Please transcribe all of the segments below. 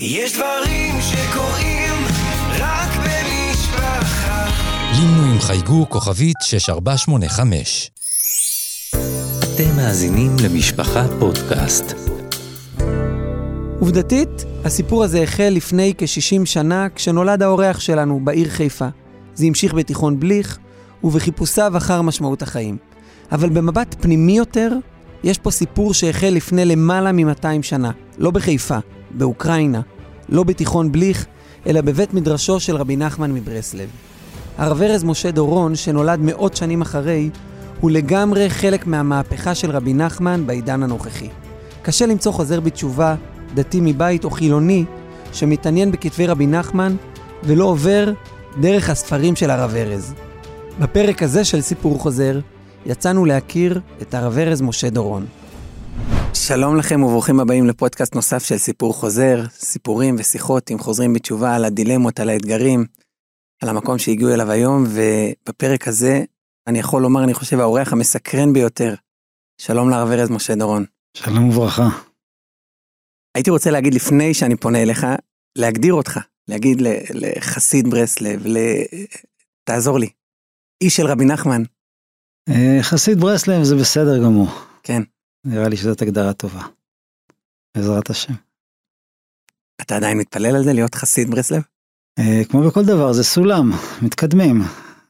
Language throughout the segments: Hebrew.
יש דברים שקורים רק במשפחה. לינו עם חייגו כוכבית 6485. אתם מאזינים למשפחה פודקאסט. עובדתית, הסיפור הזה החל לפני כ-60 שנה כשנולד האורח שלנו בעיר חיפה. זה המשיך בתיכון בליך ובחיפושיו אחר משמעות החיים. אבל במבט פנימי יותר, יש פה סיפור שהחל לפני למעלה מ-200 שנה. לא בחיפה, באוקראינה, לא בתיכון בליך, אלא בבית מדרשו של רבי נחמן מברסלב. הרב ארז משה דורון, שנולד מאות שנים אחרי, הוא לגמרי חלק מהמהפכה של רבי נחמן בעידן הנוכחי. קשה למצוא חוזר בתשובה, דתי מבית או חילוני, שמתעניין בכתבי רבי נחמן ולא עובר דרך הספרים של הרב ארז. בפרק הזה של סיפור חוזר, יצאנו להכיר את הרב ארז משה דורון. שלום לכם וברוכים הבאים לפודקאסט נוסף של סיפור חוזר, סיפורים ושיחות עם חוזרים בתשובה על הדילמות, על האתגרים, על המקום שהגיעו אליו היום, ובפרק הזה אני יכול לומר, אני חושב, האורח המסקרן ביותר. שלום לרב ארז משה דורון. שלום וברכה. הייתי רוצה להגיד לפני שאני פונה אליך, להגדיר אותך, להגיד לחסיד ברסלב, ל... תעזור לי. איש של רבי נחמן. אה, חסיד ברסלב זה בסדר גמור. כן. נראה לי שזאת הגדרה טובה. בעזרת השם. אתה עדיין מתפלל על זה, להיות חסיד ברסלב? אה, כמו בכל דבר, זה סולם, מתקדמים.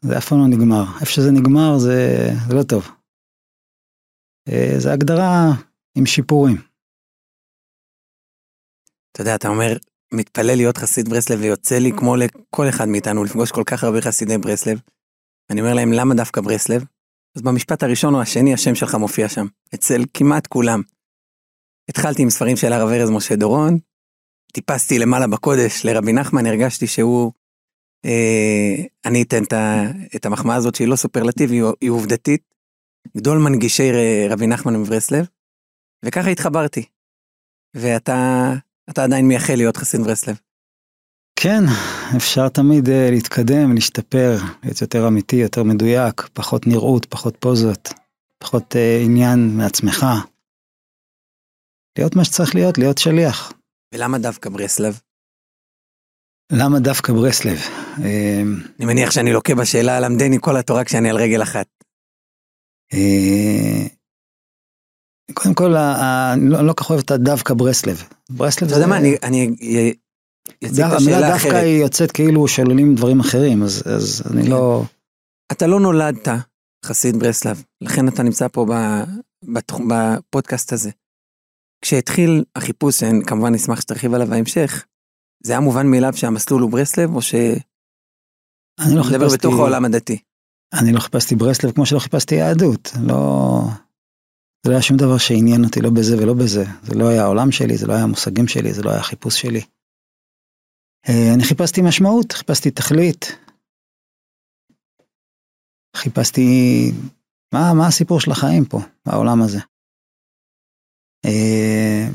זה אף פעם לא נגמר. איפה שזה נגמר זה, זה לא טוב. אה, זה הגדרה עם שיפורים. אתה יודע, אתה אומר, מתפלל להיות חסיד ברסלב ויוצא לי כמו לכל אחד מאיתנו לפגוש כל כך הרבה חסידי ברסלב. אני אומר להם, למה דווקא ברסלב? אז במשפט הראשון או השני השם שלך מופיע שם, אצל כמעט כולם. התחלתי עם ספרים של הרב ארז משה דורון, טיפסתי למעלה בקודש לרבי נחמן, הרגשתי שהוא, אה, אני אתן את המחמאה הזאת שהיא לא סופרלטיב, היא עובדתית, גדול מנגישי רבי נחמן מברסלב, וככה התחברתי. ואתה אתה עדיין מייחל להיות חסיד ברסלב. כן, אפשר תמיד uh, להתקדם, להשתפר, להיות יותר אמיתי, יותר מדויק, פחות נראות, פחות פוזות, פחות uh, עניין מעצמך. להיות מה שצריך להיות, להיות שליח. ולמה דווקא ברסלב? למה דווקא ברסלב? אמ, אני מניח שאני לוקה בשאלה למדני כל התורה כשאני על רגל אחת. אה, קודם כל, אני לא כל כך אוהב את הדווקא ברסלב. ברסלב זה... אתה יודע מה, אני המילה דווקא היא יוצאת כאילו שוללים דברים אחרים, אז, אז אני כן. לא... אתה לא נולדת חסיד ברסלב, לכן אתה נמצא פה בפודקאסט הזה. כשהתחיל החיפוש, כמובן נשמח שתרחיב עליו בהמשך, זה היה מובן מאליו שהמסלול הוא ברסלב, או ש... אני לא חיפשתי... מדבר בתוך העולם הדתי. אני לא חיפשתי ברסלב כמו שלא חיפשתי יהדות, לא... זה לא היה שום דבר שעניין אותי לא בזה ולא בזה. זה לא היה העולם שלי, זה לא היה המושגים שלי, זה לא היה החיפוש שלי. אה, אני חיפשתי משמעות, חיפשתי תכלית. חיפשתי מה, מה הסיפור של החיים פה, בעולם הזה. אה,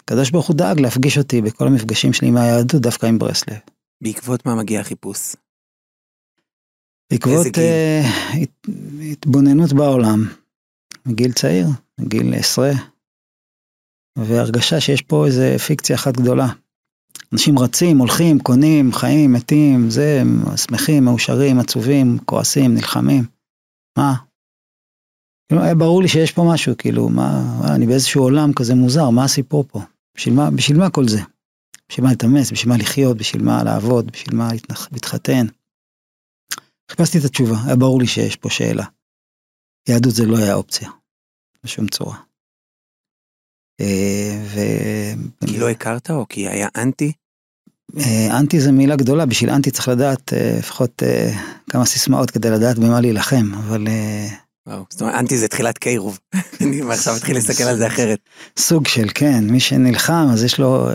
הקדוש ברוך הוא דאג להפגיש אותי בכל המפגשים שלי עם היהדות, דווקא עם ברסלב. בעקבות מה מגיע החיפוש? בעקבות uh, הת, התבוננות בעולם, מגיל צעיר, מגיל עשרה, והרגשה שיש פה איזה פיקציה אחת גדולה. אנשים רצים, הולכים, קונים, חיים, מתים, זה, שמחים, מאושרים, עצובים, כועסים, נלחמים. מה? היה ברור לי שיש פה משהו, כאילו, מה, אני באיזשהו עולם כזה מוזר, מה הסיפור פה? בשביל מה, בשביל מה כל זה? בשביל מה להתאמץ, בשביל מה לחיות, בשביל מה לעבוד, בשביל מה להתחתן. חיפשתי את התשובה, היה ברור לי שיש פה שאלה. יהדות זה לא היה אופציה, בשום צורה. אה, ו... כי לא הכרת או כי היה אנטי? אה, אנטי זה מילה גדולה, בשביל אנטי צריך לדעת אה, לפחות כמה סיסמאות כדי לדעת במה להילחם, אבל... וואו, זאת אומרת אנטי זה תחילת קירוב, אני עכשיו מתחיל להסתכל על זה אחרת. סוג של כן, מי שנלחם אז יש לו,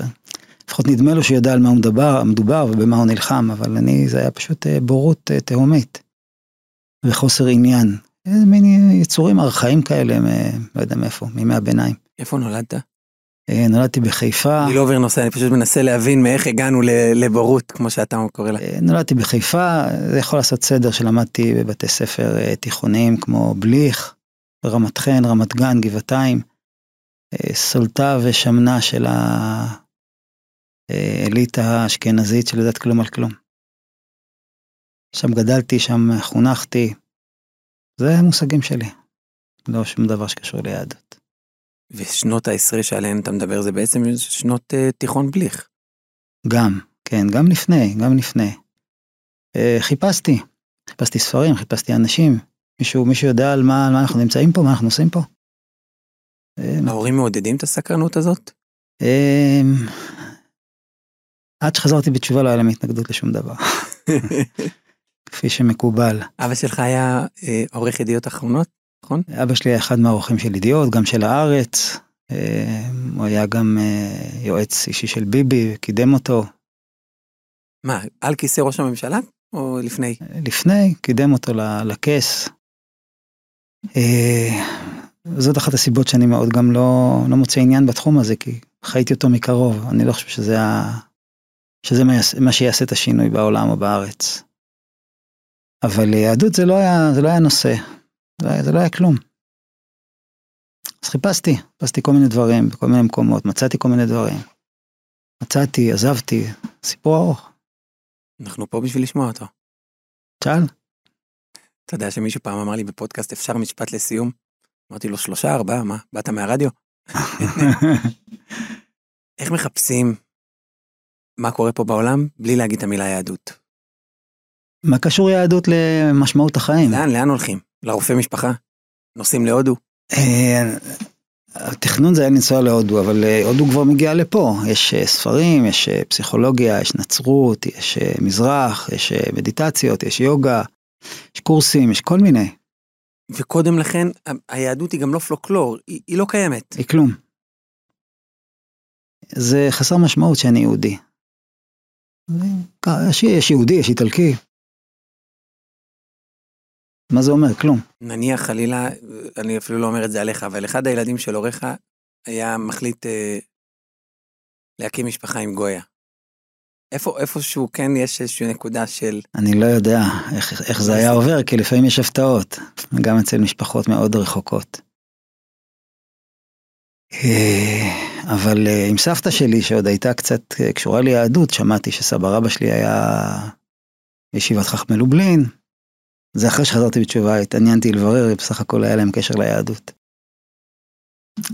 לפחות נדמה לו שיודע על מה מדבר, מדובר ובמה הוא נלחם, אבל אני, זה היה פשוט בורות תהומית. וחוסר עניין, איזה מין יצורים ארכאיים כאלה, לא יודע מאיפה, מימי הביניים. איפה נולדת? אה, נולדתי בחיפה. אני לא עובר נושא, אני פשוט מנסה להבין מאיך הגענו לבורות, כמו שאתה קורא לה. אה, נולדתי בחיפה, זה יכול לעשות סדר שלמדתי בבתי ספר אה, תיכוניים כמו בליך, רמת חן, רמת גן, גבעתיים, סולתה ושמנה של אליטה אשכנזית שלא יודעת כלום על כלום. שם גדלתי, שם חונכתי. זה המושגים שלי. לא שום דבר שקשור ליהדות. ושנות העשרה שעליהן אתה מדבר זה בעצם שנות uh, תיכון בליך. גם, כן, גם לפני, גם לפני. Uh, חיפשתי, חיפשתי ספרים, חיפשתי אנשים. מישהו, מישהו יודע על מה, על מה אנחנו נמצאים פה, מה אנחנו עושים פה? Uh, ההורים מעודדים את הסקרנות הזאת? uh, עד שחזרתי בתשובה לא היה להם התנגדות לשום דבר, כפי שמקובל. אבא שלך היה אה, עורך ידיעות אחרונות, נכון? אבא שלי היה אחד מהעורכים של ידיעות, גם של הארץ. אה, הוא היה גם אה, יועץ אישי של ביבי, קידם אותו. מה, על כיסא ראש הממשלה? או לפני? לפני, קידם אותו לכס. אה, זאת אחת הסיבות שאני מאוד גם לא, לא מוצא עניין בתחום הזה, כי חייתי אותו מקרוב. אני לא חושב שזה, ה... שזה מה, מה שיעשה את השינוי בעולם או בארץ. אבל יהדות זה לא היה, זה לא היה נושא, זה, היה- זה לא היה כלום. אז חיפשתי, חיפשתי כל מיני דברים בכל מיני מקומות, מצאתי כל מיני דברים. מצאתי, עזבתי, סיפור ארוך. אנחנו פה בשביל לשמוע אותו. שאל? אתה יודע שמישהו פעם אמר לי בפודקאסט אפשר משפט לסיום? אמרתי לו שלושה, ארבעה, מה? באת מהרדיו? איך מחפשים מה קורה פה בעולם בלי להגיד את המילה יהדות? מה קשור יהדות למשמעות החיים? לאן, לאן הולכים? לרופא משפחה? נוסעים להודו? אה, התכנון זה היה לנסוע להודו, אבל אה, הודו כבר מגיעה לפה. יש אה, ספרים, יש פסיכולוגיה, יש נצרות, יש מזרח, יש מדיטציות, יש יוגה, יש קורסים, יש כל מיני. וקודם לכן, היהדות היא גם לא פלוקלור, היא, היא לא קיימת. היא כלום. זה חסר משמעות שאני יהודי. יש יהודי, יש איטלקי. מה זה אומר? כלום. נניח חלילה, אני אפילו לא אומר את זה עליך, אבל אחד הילדים של הוריך היה מחליט אה, להקים משפחה עם גויה. איפה, איפשהו כן יש איזושהי נקודה של, אני לא יודע איך, איך זה היה עובר, כי לפעמים יש הפתעות, גם אצל משפחות מאוד רחוקות. אה, אבל אה, עם סבתא שלי, שעוד הייתה קצת אה, קשורה ליהדות, שמעתי שסבא רבא שלי היה בישיבת חכמי לובלין. זה אחרי שחזרתי בתשובה, התעניינתי לברר, בסך הכל היה להם קשר ליהדות.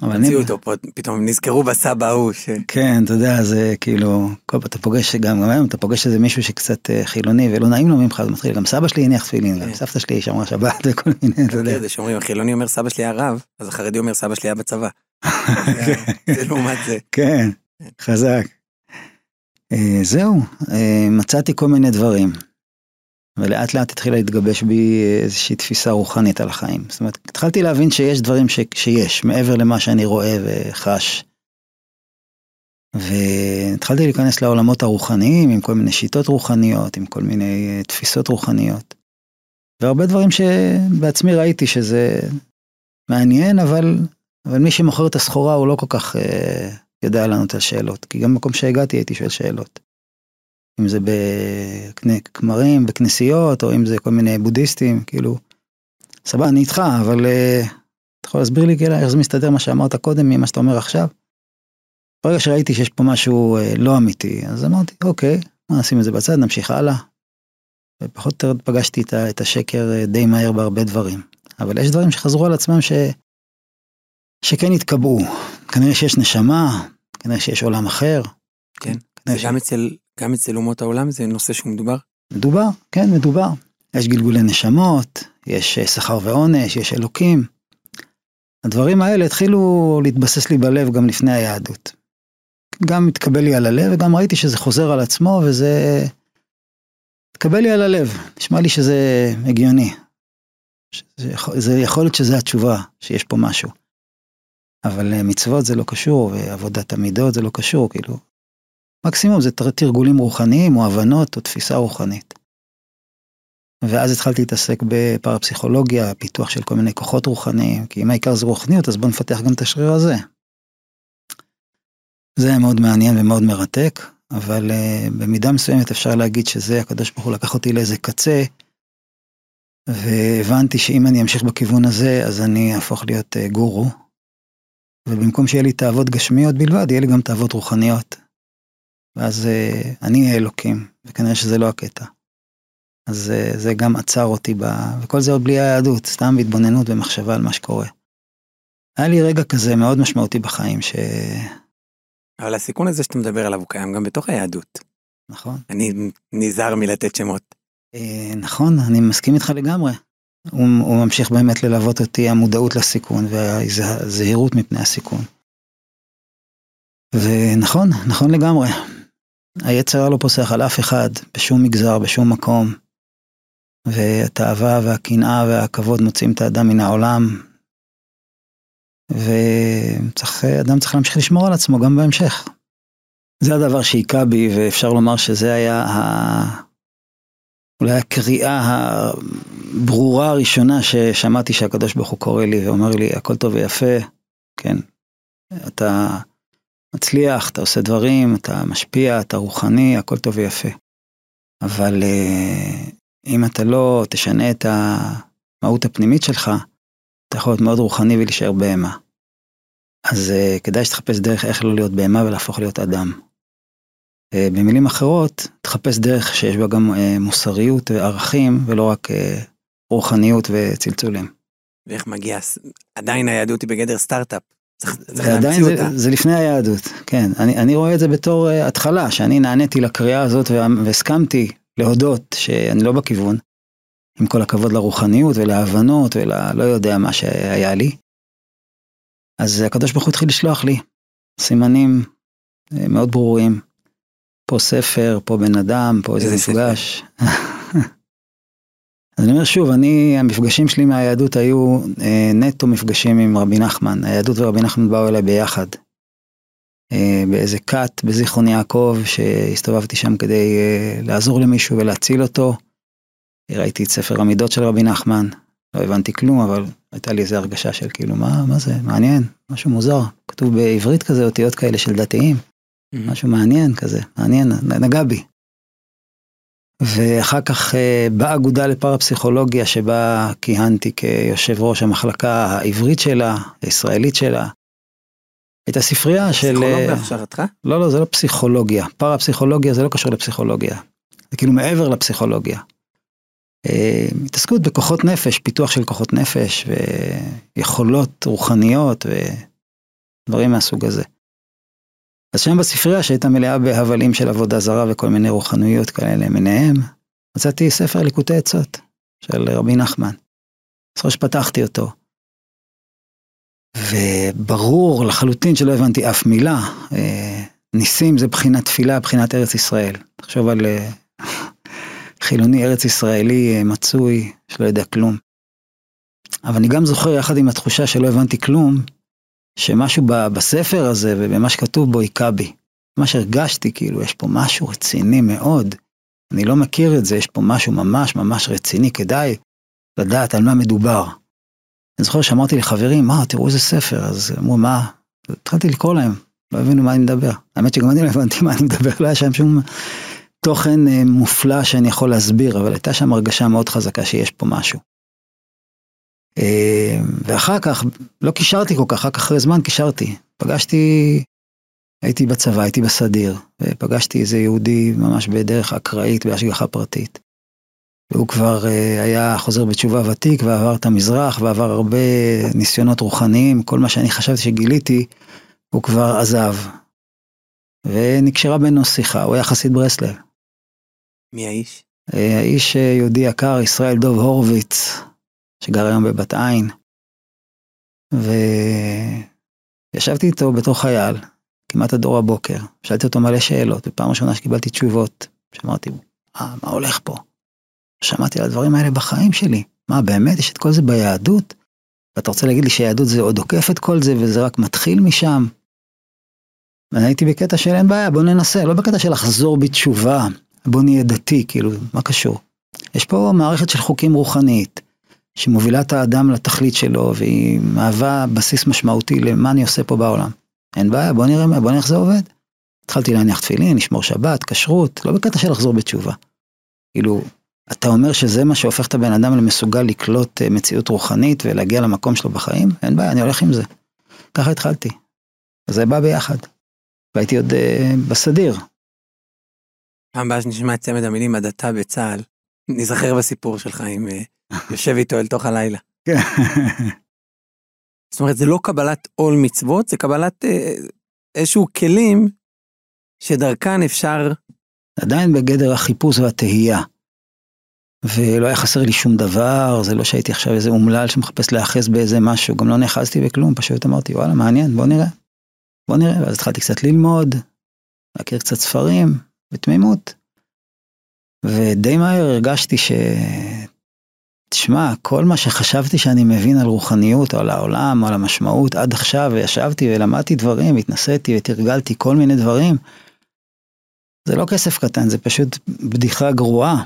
אבל אני... אותו פתאום נזכרו בסבא ההוא, ש... כן, אתה יודע, זה כאילו, כל פעם אתה פוגש, גם היום אתה פוגש איזה מישהו שקצת אה, חילוני ולא נעים לו ממך, אז מתחיל, גם סבא שלי הניח תפילין, גם כן. סבתא שלי שמרה שבת וכל מיני, אתה יודע. זה שאומרים, החילוני אומר סבא שלי היה רב, אז החרדי אומר סבא שלי היה בצבא. זה לעומת זה. כן, חזק. אה, זהו, אה, מצאתי כל מיני דברים. ולאט לאט התחילה להתגבש בי איזושהי תפיסה רוחנית על החיים. זאת אומרת, התחלתי להבין שיש דברים ש, שיש, מעבר למה שאני רואה וחש. והתחלתי להיכנס לעולמות הרוחניים, עם כל מיני שיטות רוחניות, עם כל מיני אה, תפיסות רוחניות. והרבה דברים שבעצמי ראיתי שזה מעניין, אבל, אבל מי שמוכר את הסחורה הוא לא כל כך אה, יודע לענות על שאלות, כי גם במקום שהגעתי הייתי שואל שאלות. אם זה בכמרים, בכנסיות, או אם זה כל מיני בודהיסטים, כאילו, סבבה, אני איתך, אבל אה, אתה יכול להסביר לי כאילו איך זה מסתדר מה שאמרת קודם ממה שאתה אומר עכשיו? ברגע שראיתי שיש פה משהו אה, לא אמיתי, אז אמרתי, אוקיי, נשים את זה בצד, נמשיך הלאה. ופחות או יותר פגשתי את את השקר אה, די מהר בהרבה דברים. אבל יש דברים שחזרו על עצמם ש... שכן התקבעו. כנראה שיש נשמה, כנראה שיש עולם אחר. כן. זה כנראה ש- גם אצל, גם אצל אומות העולם זה נושא שהוא מדובר. מדובר, כן, מדובר. יש גלגולי נשמות, יש אה, שכר ועונש, יש אלוקים. הדברים האלה התחילו להתבסס לי בלב גם לפני היהדות. גם התקבל לי על הלב וגם ראיתי שזה חוזר על עצמו וזה... התקבל לי על הלב, נשמע לי שזה הגיוני. זה יכול להיות שזה התשובה, שיש פה משהו. אבל אה, מצוות זה לא קשור, ועבודת המידות זה לא קשור, כאילו. מקסימום זה תר- תרגולים רוחניים או הבנות או תפיסה רוחנית. ואז התחלתי להתעסק בפרפסיכולוגיה, פיתוח של כל מיני כוחות רוחניים, כי אם העיקר זה רוחניות אז בוא נפתח גם את השריר הזה. זה היה מאוד מעניין ומאוד מרתק, אבל uh, במידה מסוימת אפשר להגיד שזה הקדוש ברוך הוא לקח אותי לאיזה קצה, והבנתי שאם אני אמשיך בכיוון הזה אז אני אהפוך להיות uh, גורו, ובמקום שיהיה לי תאוות גשמיות בלבד, יהיה לי גם תאוות רוחניות. ואז אה, אני האלוקים, וכנראה שזה לא הקטע. אז אה, זה גם עצר אותי, ב... וכל זה עוד בלי היהדות, סתם בהתבוננות ומחשבה על מה שקורה. היה לי רגע כזה מאוד משמעותי בחיים, ש... אבל הסיכון הזה שאתה מדבר עליו הוא קיים גם בתוך היהדות. נכון? אני נזהר מלתת שמות. אה, נכון, אני מסכים איתך לגמרי. הוא, הוא ממשיך באמת ללוות אותי המודעות לסיכון והזהירות מפני הסיכון. ונכון, נכון לגמרי. היצר לא פוסח על אף אחד, בשום מגזר, בשום מקום. והתאווה והקנאה והכבוד מוצאים את האדם מן העולם. ואדם צריך להמשיך לשמור על עצמו גם בהמשך. זה הדבר שהיכה בי, ואפשר לומר שזה היה ה... אולי הקריאה הברורה הראשונה ששמעתי שהקדוש ברוך הוא קורא לי ואומר לי, הכל טוב ויפה, כן, אתה מצליח, אתה עושה דברים, אתה משפיע, אתה רוחני, הכל טוב ויפה. אבל אה, אם אתה לא תשנה את המהות הפנימית שלך, אתה יכול להיות מאוד רוחני ולהישאר בהמה. אז uh, כדאי שתחפש דרך איך לא להיות בהמה ולהפוך להיות אדם. Uh, במילים אחרות, תחפש דרך שיש בה גם מוסריות וערכים ולא רק רוחניות וצלצולים. ואיך מגיע, עדיין היהדות היא בגדר סטארט-אפ. צריך, צריך להמציא זה, אותה. זה לפני היהדות, כן. אני, אני רואה את זה בתור uh, התחלה, שאני נעניתי לקריאה הזאת וה- והסכמתי להודות שאני לא בכיוון, עם כל הכבוד לרוחניות ולהבנות וללא יודע מה שהיה לי. אז הקדוש ברוך הוא התחיל לשלוח לי סימנים אה, מאוד ברורים. פה ספר, פה בן אדם, פה איזה? מפגש. אז אני אומר שוב, אני, המפגשים שלי מהיהדות היו אה, נטו מפגשים עם רבי נחמן. היהדות ורבי נחמן באו אליי ביחד. אה, באיזה כת בזיכרון יעקב, שהסתובבתי שם כדי אה, לעזור למישהו ולהציל אותו. ראיתי את ספר המידות של רבי נחמן, לא הבנתי כלום, אבל הייתה לי איזו הרגשה של כאילו, מה, מה זה, מעניין, משהו מוזר. כתוב בעברית כזה, אותיות כאלה של דתיים, מהמם. משהו מעניין כזה, מעניין, נגע בי. ואחר כך אה, באגודה לפרפסיכולוגיה שבה כיהנתי כיושב ראש המחלקה העברית שלה, הישראלית שלה. הייתה ספרייה של... פסיכולוג אה, בהכשרתך? לא, לא, זה לא פסיכולוגיה. פרפסיכולוגיה זה לא קשור לפסיכולוגיה. זה כאילו מעבר לפסיכולוגיה. אה, התעסקות בכוחות נפש, פיתוח של כוחות נפש ויכולות רוחניות ודברים מהסוג הזה. אז שם בספרייה שהייתה מלאה בהבלים של עבודה זרה וכל מיני רוחנויות כאלה למיניהם, מצאתי ספר ליקוטי עצות של רבי נחמן. זוכר שפתחתי אותו. וברור לחלוטין שלא הבנתי אף מילה. אה, ניסים זה בחינת תפילה, בחינת ארץ ישראל. תחשוב על אה, חילוני ארץ ישראלי אה, מצוי, שלא יודע כלום. אבל אני גם זוכר יחד עם התחושה שלא הבנתי כלום, שמשהו בספר הזה ובמה שכתוב בו היכה בי. מה שהרגשתי, כאילו, יש פה משהו רציני מאוד. אני לא מכיר את זה, יש פה משהו ממש ממש רציני, כדאי לדעת על מה מדובר. אני זוכר שאמרתי לחברים, מה, תראו איזה ספר, אז אמרו, מה? התחלתי לקרוא להם, לא הבינו מה אני מדבר. האמת שגם אני לא הבנתי מה אני מדבר, לא היה שם שום תוכן אה, מופלא שאני יכול להסביר, אבל הייתה שם הרגשה מאוד חזקה שיש פה משהו. אה, ואחר כך, לא קישרתי כל כך, רק אחרי זמן קישרתי. פגשתי, הייתי בצבא, הייתי בסדיר, ופגשתי איזה יהודי ממש בדרך אקראית, בהשגחה פרטית. והוא כבר אה, היה חוזר בתשובה ותיק ועבר את המזרח ועבר הרבה ניסיונות רוחניים, כל מה שאני חשבתי שגיליתי, הוא כבר עזב. ונקשרה בינינו שיחה, הוא היה חסיד ברסלב. מי האיש? אה, האיש אה, יהודי יקר, ישראל דוב הורוביץ, שגר היום בבת עין. וישבתי איתו בתור חייל, כמעט עד אור הבוקר, שאלתי אותו מלא שאלות, ופעם ראשונה שקיבלתי תשובות, שאמרתי, אה, מה הולך פה? שמעתי על הדברים האלה בחיים שלי. מה, באמת, יש את כל זה ביהדות? ואתה רוצה להגיד לי שיהדות זה עוד עוקף את כל זה, וזה רק מתחיל משם? ואני הייתי בקטע של אין בעיה, בוא ננסה, לא בקטע של לחזור בתשובה, בוא נהיה דתי, כאילו, מה קשור? יש פה מערכת של חוקים רוחנית, שמובילה את האדם לתכלית שלו, והיא מהווה בסיס משמעותי למה אני עושה פה בעולם. אין בעיה, בוא נראה, בוא נראה איך זה עובד. התחלתי להניח תפילין, לשמור שבת, כשרות, לא בקטע של לחזור בתשובה. כאילו, אתה אומר שזה מה שהופך את הבן אדם למסוגל לקלוט אה, מציאות רוחנית ולהגיע למקום שלו בחיים? אין בעיה, אני הולך עם זה. ככה התחלתי. זה בא ביחד. והייתי עוד uh, בסדיר. פעם הבאה שנשמע את צמד המילים הדתה בצה"ל, ניזכר בסיפור שלך עם אה, יושב איתו אל תוך הלילה. כן. זאת אומרת, זה לא קבלת עול מצוות, זה קבלת אה, איזשהו כלים שדרכן אפשר... עדיין בגדר החיפוש והתהייה. ולא היה חסר לי שום דבר, זה לא שהייתי עכשיו איזה אומלל שמחפש להיאחז באיזה משהו, גם לא נאחזתי בכלום, פשוט אמרתי, וואלה, מעניין, בוא נראה. בוא נראה, ואז התחלתי קצת ללמוד, להכיר קצת ספרים, בתמימות. ודי מהר הרגשתי ש... תשמע, כל מה שחשבתי שאני מבין על רוחניות, או על העולם, או על המשמעות, עד עכשיו, וישבתי ולמדתי דברים, התנסיתי ותרגלתי כל מיני דברים, זה לא כסף קטן, זה פשוט בדיחה גרועה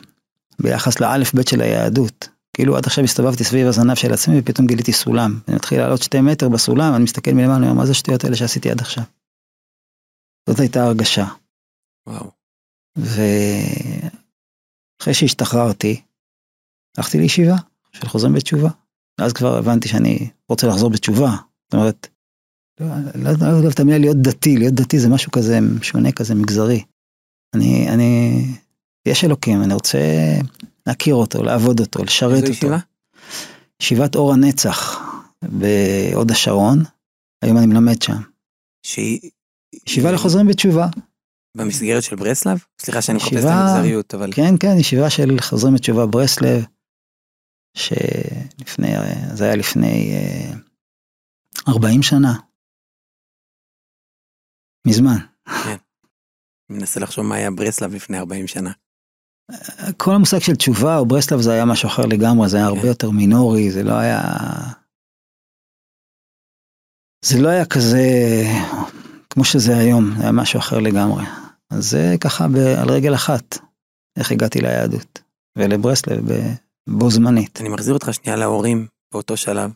ביחס לאלף בית של היהדות. כאילו עד עכשיו הסתובבתי סביב הזנב של עצמי ופתאום גיליתי סולם. אני מתחיל לעלות שתי מטר בסולם, אני מסתכל מלמעלה, אני אומר, מה זה השטויות האלה שעשיתי עד עכשיו? זאת הייתה הרגשה. וואו. ואחרי שהשתחררתי, הלכתי לישיבה של חוזרים בתשובה. אז כבר הבנתי שאני רוצה לחזור בתשובה. זאת אומרת, לא, לא, לא אוהב את המילה להיות דתי, להיות דתי זה משהו כזה שונה כזה מגזרי. אני, אני, יש אלוקים, אני רוצה להכיר אותו, לעבוד אותו, לשרת איזו אותו. ישיבה? ישיבת אור הנצח בהוד השרון, היום אני מלמד שם. שהיא... ישיבה לחוזרים בתשובה. במסגרת של ברסלב? סליחה שאני מחפש את המגזריות, אבל... כן, כן, ישיבה של חוזרים בתשובה ברסלב, שלפני, זה היה לפני אה, 40 שנה. מזמן. אני מנסה לחשוב מה היה ברסלב לפני 40 שנה. כל המושג של תשובה או ברסלב זה היה משהו אחר לגמרי, זה היה הרבה כן. יותר מינורי, זה לא היה... זה לא היה כזה כמו שזה היום, זה היה משהו אחר לגמרי. אז זה ככה ב, על רגל אחת, איך הגעתי ליהדות, ולברסלב ב- בו זמנית. אני מחזיר אותך שנייה להורים באותו שלב,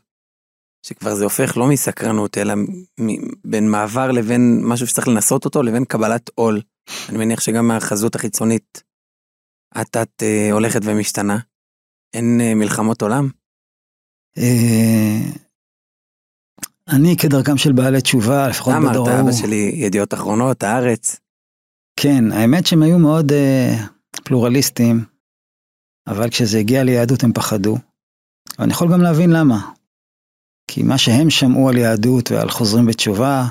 שכבר זה הופך לא מסקרנות, אלא מ- בין מעבר לבין משהו שצריך לנסות אותו, לבין קבלת עול. אני מניח שגם מהחזות החיצונית, את את אה, הולכת ומשתנה. אין אה, מלחמות עולם? אה, אני כדרכם של בעלי תשובה, לפחות בדור ההוא, אבא שלי ידיעות אחרונות, הארץ. כן, האמת שהם היו מאוד אה, פלורליסטים, אבל כשזה הגיע ליהדות הם פחדו. אבל אני יכול גם להבין למה. כי מה שהם שמעו על יהדות ועל חוזרים בתשובה,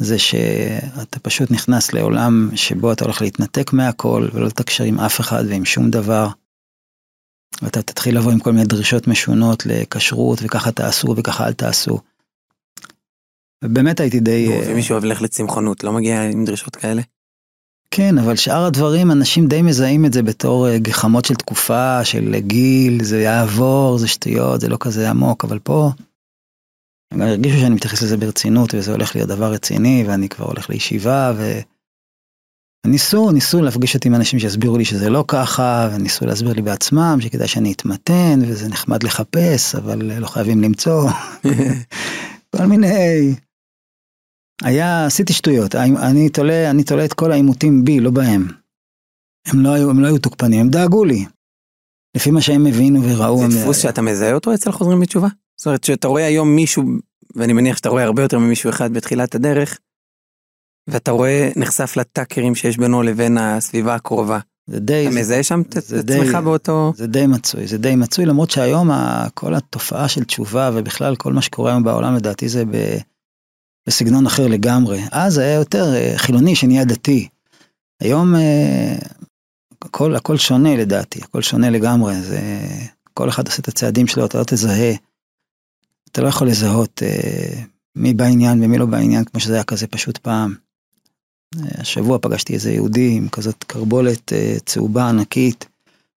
זה שאתה פשוט נכנס לעולם שבו אתה הולך להתנתק מהכל ולא לתקשר עם אף אחד ועם שום דבר. ואתה תתחיל לבוא עם כל מיני דרישות משונות לכשרות וככה תעשו וככה אל תעשו. ובאמת הייתי די... אה, ומישהו הולך לצמחונות, לא מגיע עם דרישות כאלה? כן, אבל שאר הדברים, אנשים די מזהים את זה בתור אה, גחמות של תקופה, של גיל, זה יעבור, זה שטויות, זה לא כזה עמוק, אבל פה... הם גם הרגישו שאני מתייחס לזה ברצינות, וזה הולך להיות דבר רציני, ואני כבר הולך לישיבה, ו... ניסו, ניסו להפגיש אותי עם אנשים שיסבירו לי שזה לא ככה, וניסו להסביר לי בעצמם שכדאי שאני אתמתן, וזה נחמד לחפש, אבל אה, לא חייבים למצוא. כל מיני... היה, עשיתי שטויות, אני תולה, אני תולה את כל העימותים בי, לא בהם. הם לא היו, הם לא היו תוקפנים, הם דאגו לי. לפי מה שהם הבינו וראו. זה דפוס שאתה מזהה אותו אצל חוזרים בתשובה? זאת אומרת שאתה רואה היום מישהו, ואני מניח שאתה רואה הרבה יותר ממישהו אחד בתחילת הדרך, ואתה רואה, נחשף לטאקרים שיש בינו לבין הסביבה הקרובה. זה די, אתה זה, מזהה שם את עצמך באותו... זה די מצוי, זה די מצוי, למרות שהיום כל התופעה של תשובה ובכלל כל מה שקורה היום בעולם לדעתי זה ב, בסגנון אחר לגמרי. אז היה יותר אה, חילוני שנהיה דתי. היום אה, הכל, הכל שונה לדעתי, הכל שונה לגמרי, זה, כל אחד עושה את הצעדים שלו, אתה לא תזהה, אתה לא יכול לזהות אה, מי בעניין ומי לא בעניין, כמו שזה היה כזה פשוט פעם. השבוע פגשתי איזה יהודי עם כזאת קרבולת צהובה ענקית,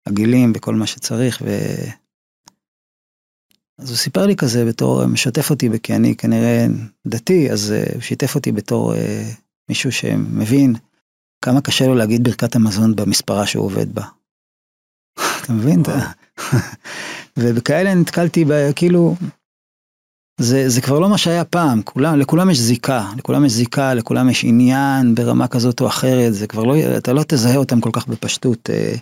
עגילים וכל מה שצריך, ו... אז הוא סיפר לי כזה בתור, משתף אותי, כי אני כנראה דתי, אז אה, הוא שיתף אותי בתור אה, מישהו שמבין כמה קשה לו להגיד ברכת המזון במספרה שהוא עובד בה. אתה מבין? ובכאלה נתקלתי, ב- כאילו, זה, זה כבר לא מה שהיה פעם, כולם, לכולם יש זיקה, לכולם יש זיקה, לכולם יש עניין ברמה כזאת או אחרת, זה כבר לא, אתה לא תזהה אותם כל כך בפשטות, אה,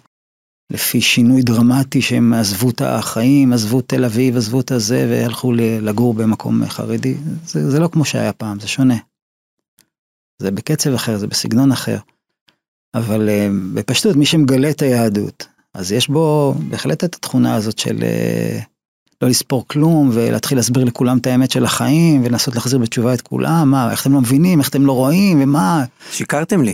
לפי שינוי דרמטי שהם עזבו את החיים, עזבו תל אביב, עזבו את הזה והלכו לגור במקום חרדי, זה, זה לא כמו שהיה פעם, זה שונה. זה בקצב אחר, זה בסגנון אחר. אבל אה, בפשטות, מי שמגלה את היהדות, אז יש בו בהחלט את התכונה הזאת של אה, לא לספור כלום ולהתחיל להסביר לכולם את האמת של החיים ולנסות להחזיר בתשובה את כולם, מה, איך אתם לא מבינים, איך אתם לא רואים ומה. שיקרתם לי.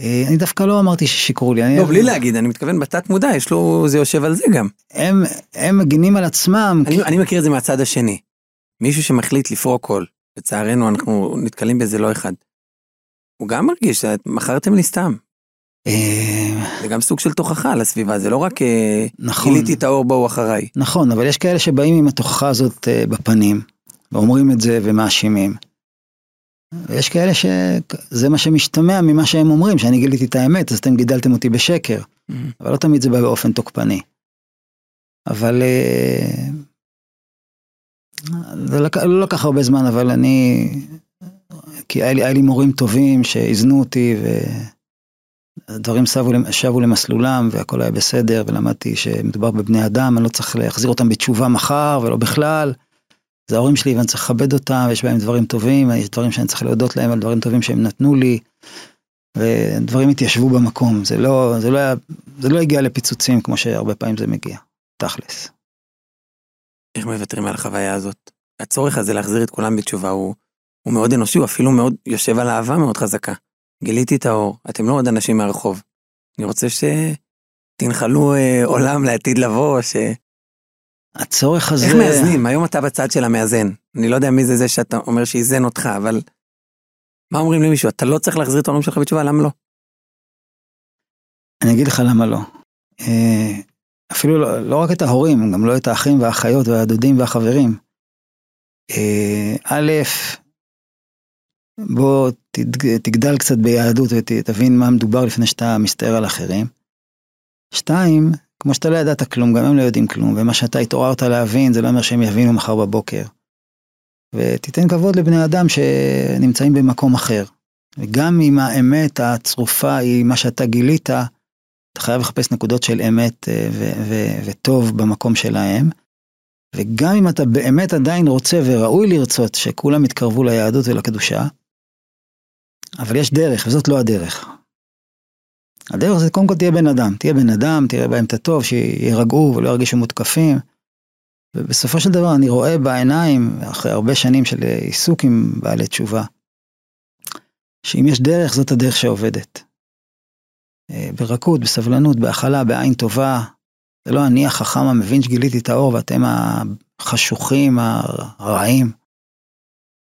אה, אני דווקא לא אמרתי ששיקרו לי. לא, בלי להגיד, אני מתכוון בתת מודע, יש לו, זה יושב על זה גם. הם, הם מגינים על עצמם. אני, אני מכיר את זה מהצד השני. מישהו שמחליט לפרוק קול, לצערנו אנחנו נתקלים בזה לא אחד. הוא גם מרגיש, מכרתם לי סתם. אה, זה גם סוג של תוכחה לסביבה, זה לא רק אה, נכון. גיליתי את האור בואו אחריי. נכון, אבל יש כאלה שבאים עם התוכחה הזאת בפנים, ואומרים את זה ומאשימים. ויש כאלה שזה מה שמשתמע ממה שהם אומרים, שאני גיליתי את האמת, אז אתם גידלתם אותי בשקר. אבל לא תמיד זה בא באופן תוקפני. אבל אה, זה לק... לא לקח הרבה זמן, אבל אני... כי היה לי, היה לי מורים טובים שאיזנו אותי והדברים שבו, שבו למסלולם והכל היה בסדר ולמדתי שמדובר בבני אדם, אני לא צריך להחזיר אותם בתשובה מחר ולא בכלל. זה ההורים שלי ואני צריך לכבד אותם, יש בהם דברים טובים, יש דברים שאני צריך להודות להם על דברים טובים שהם נתנו לי. ודברים התיישבו במקום, זה לא, זה לא היה, זה לא הגיע לפיצוצים כמו שהרבה פעמים זה מגיע, תכלס. איך מוותרים על החוויה הזאת? הצורך הזה להחזיר את כולם בתשובה הוא, הוא מאוד אנושי, הוא אפילו מאוד יושב על אהבה מאוד חזקה. גיליתי את האור, אתם לא עוד אנשים מהרחוב. אני רוצה שתנחלו אה, עולם לעתיד לבוא, ש... הצורך הזה... איך מאזנים? היום אתה בצד של המאזן. אני לא יודע מי זה זה שאתה אומר שאיזן אותך, אבל... מה אומרים למישהו? אתה לא צריך להחזיר את ההורים שלך בתשובה, למה לא? אני אגיד לך למה לא. אה, אפילו לא, לא רק את ההורים, גם לא את האחים והאחיות והדודים והחברים. אה, א', בוא תגדל קצת ביהדות ותבין מה מדובר לפני שאתה מסתער על אחרים. שתיים, כמו שאתה לא ידעת כלום, גם הם לא יודעים כלום, ומה שאתה התעוררת להבין זה לא אומר שהם יבינו מחר בבוקר. ותיתן כבוד לבני אדם שנמצאים במקום אחר. וגם אם האמת הצרופה היא מה שאתה גילית, אתה חייב לחפש נקודות של אמת אה, ו- ו- וטוב במקום שלהם. וגם אם אתה באמת עדיין רוצה וראוי לרצות שכולם יתקרבו ליהדות ולקדושה, אבל יש דרך, וזאת לא הדרך. הדרך זה קודם כל תהיה בן אדם, תהיה בן אדם, תראה בהם את הטוב, שירגעו ולא ירגישו מותקפים. ובסופו של דבר אני רואה בעיניים, אחרי הרבה שנים של עיסוק עם בעלי תשובה, שאם יש דרך, זאת הדרך שעובדת. אה, ברכות, בסבלנות, בהכלה, בעין טובה. זה לא אני החכם המבין שגיליתי את האור ואתם החשוכים, הרעים.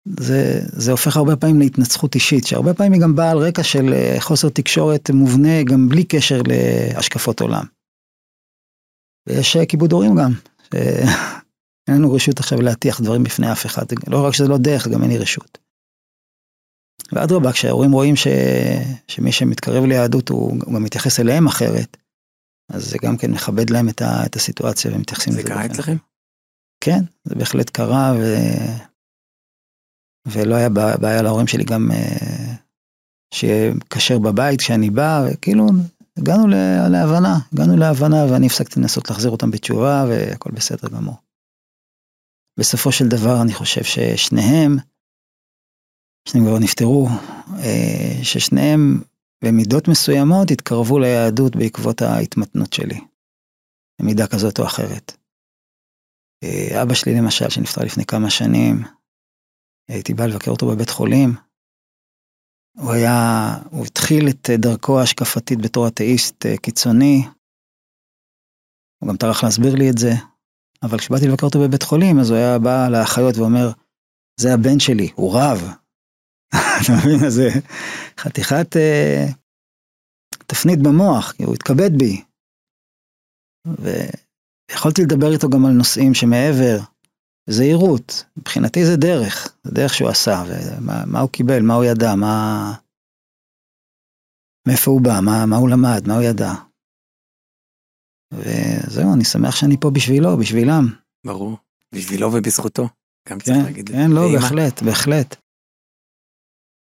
זה, זה הופך הרבה פעמים להתנצחות אישית, שהרבה פעמים היא גם באה על רקע של אה, חוסר תקשורת מובנה, גם בלי קשר להשקפות עולם. ויש אה, כיבוד הורים גם, שאין לנו רשות עכשיו להטיח דברים בפני אף אחד, לא רק שזה לא דרך, גם אין לי רשות. ואדרבה, כשההורים רואים ש... שמי שמתקרב ליהדות הוא, הוא גם מתייחס אליהם אחרת, אז זה גם כן מכבד להם את, ה... את הסיטואציה ומתייחסים זה לזה. קרה באופן אצלכם? כן, זה בהחלט קרה, ו... ולא היה בעיה להורים שלי גם אה, שיהיה כשר בבית כשאני בא, וכאילו הגענו להבנה, הגענו להבנה ואני הפסקתי לנסות להחזיר אותם בתשובה והכל בסדר גמור. בסופו של דבר אני חושב ששניהם, שניהם כבר נפטרו, אה, ששניהם במידות מסוימות התקרבו ליהדות בעקבות ההתמתנות שלי, במידה כזאת או אחרת. אה, אבא שלי למשל, שנפטר לפני כמה שנים, הייתי בא לבקר אותו בבית חולים. הוא היה, הוא התחיל את דרכו ההשקפתית בתור אתאיסט אה, קיצוני. הוא גם טרח להסביר לי את זה. אבל כשבאתי לבקר אותו בבית חולים, אז הוא היה בא לאחיות ואומר, זה הבן שלי, הוא רב. אתה מבין? אז זה חתיכת אה, תפנית במוח, כי הוא התכבד בי. ויכולתי לדבר איתו גם על נושאים שמעבר, זהירות, מבחינתי זה דרך, זה דרך שהוא עשה, ומה מה הוא קיבל, מה הוא ידע, מה... מאיפה הוא בא, מה, מה הוא למד, מה הוא ידע. וזהו, אני שמח שאני פה בשבילו, בשבילם. ברור. בשבילו ובזכותו. גם צריך כן, להגיד. כן, לא, ואמא? בהחלט, בהחלט.